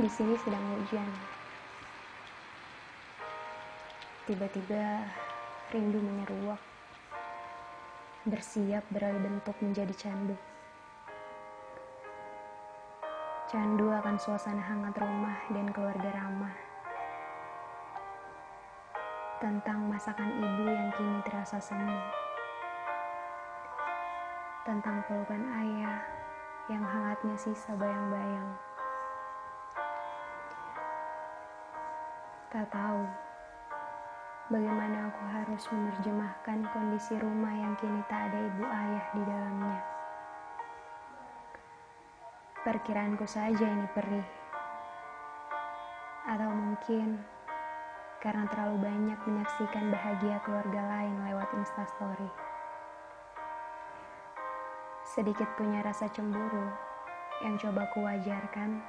Di sini sedang hujan. Tiba-tiba rindu menyeruak. Bersiap beralih bentuk menjadi candu. Candu akan suasana hangat rumah dan keluarga ramah. Tentang masakan ibu yang kini terasa semu. Tentang pelukan ayah yang hangatnya sisa bayang-bayang. Tak tahu bagaimana aku harus menerjemahkan kondisi rumah yang kini tak ada ibu ayah di dalamnya. Perkiraanku saja ini perih. Atau mungkin karena terlalu banyak menyaksikan bahagia keluarga lain lewat instastory. Sedikit punya rasa cemburu yang coba kuwajarkan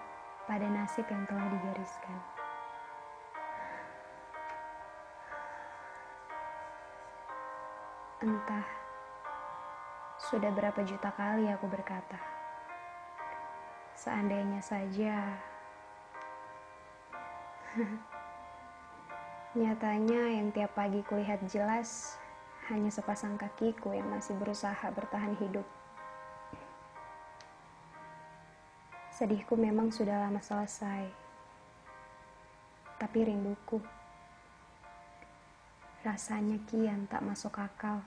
pada nasib yang telah digariskan. Entah sudah berapa juta kali aku berkata, seandainya saja. Nyatanya yang tiap pagi kulihat jelas hanya sepasang kakiku yang masih berusaha bertahan hidup. Sedihku memang sudah lama selesai, tapi rinduku rasanya kian tak masuk akal.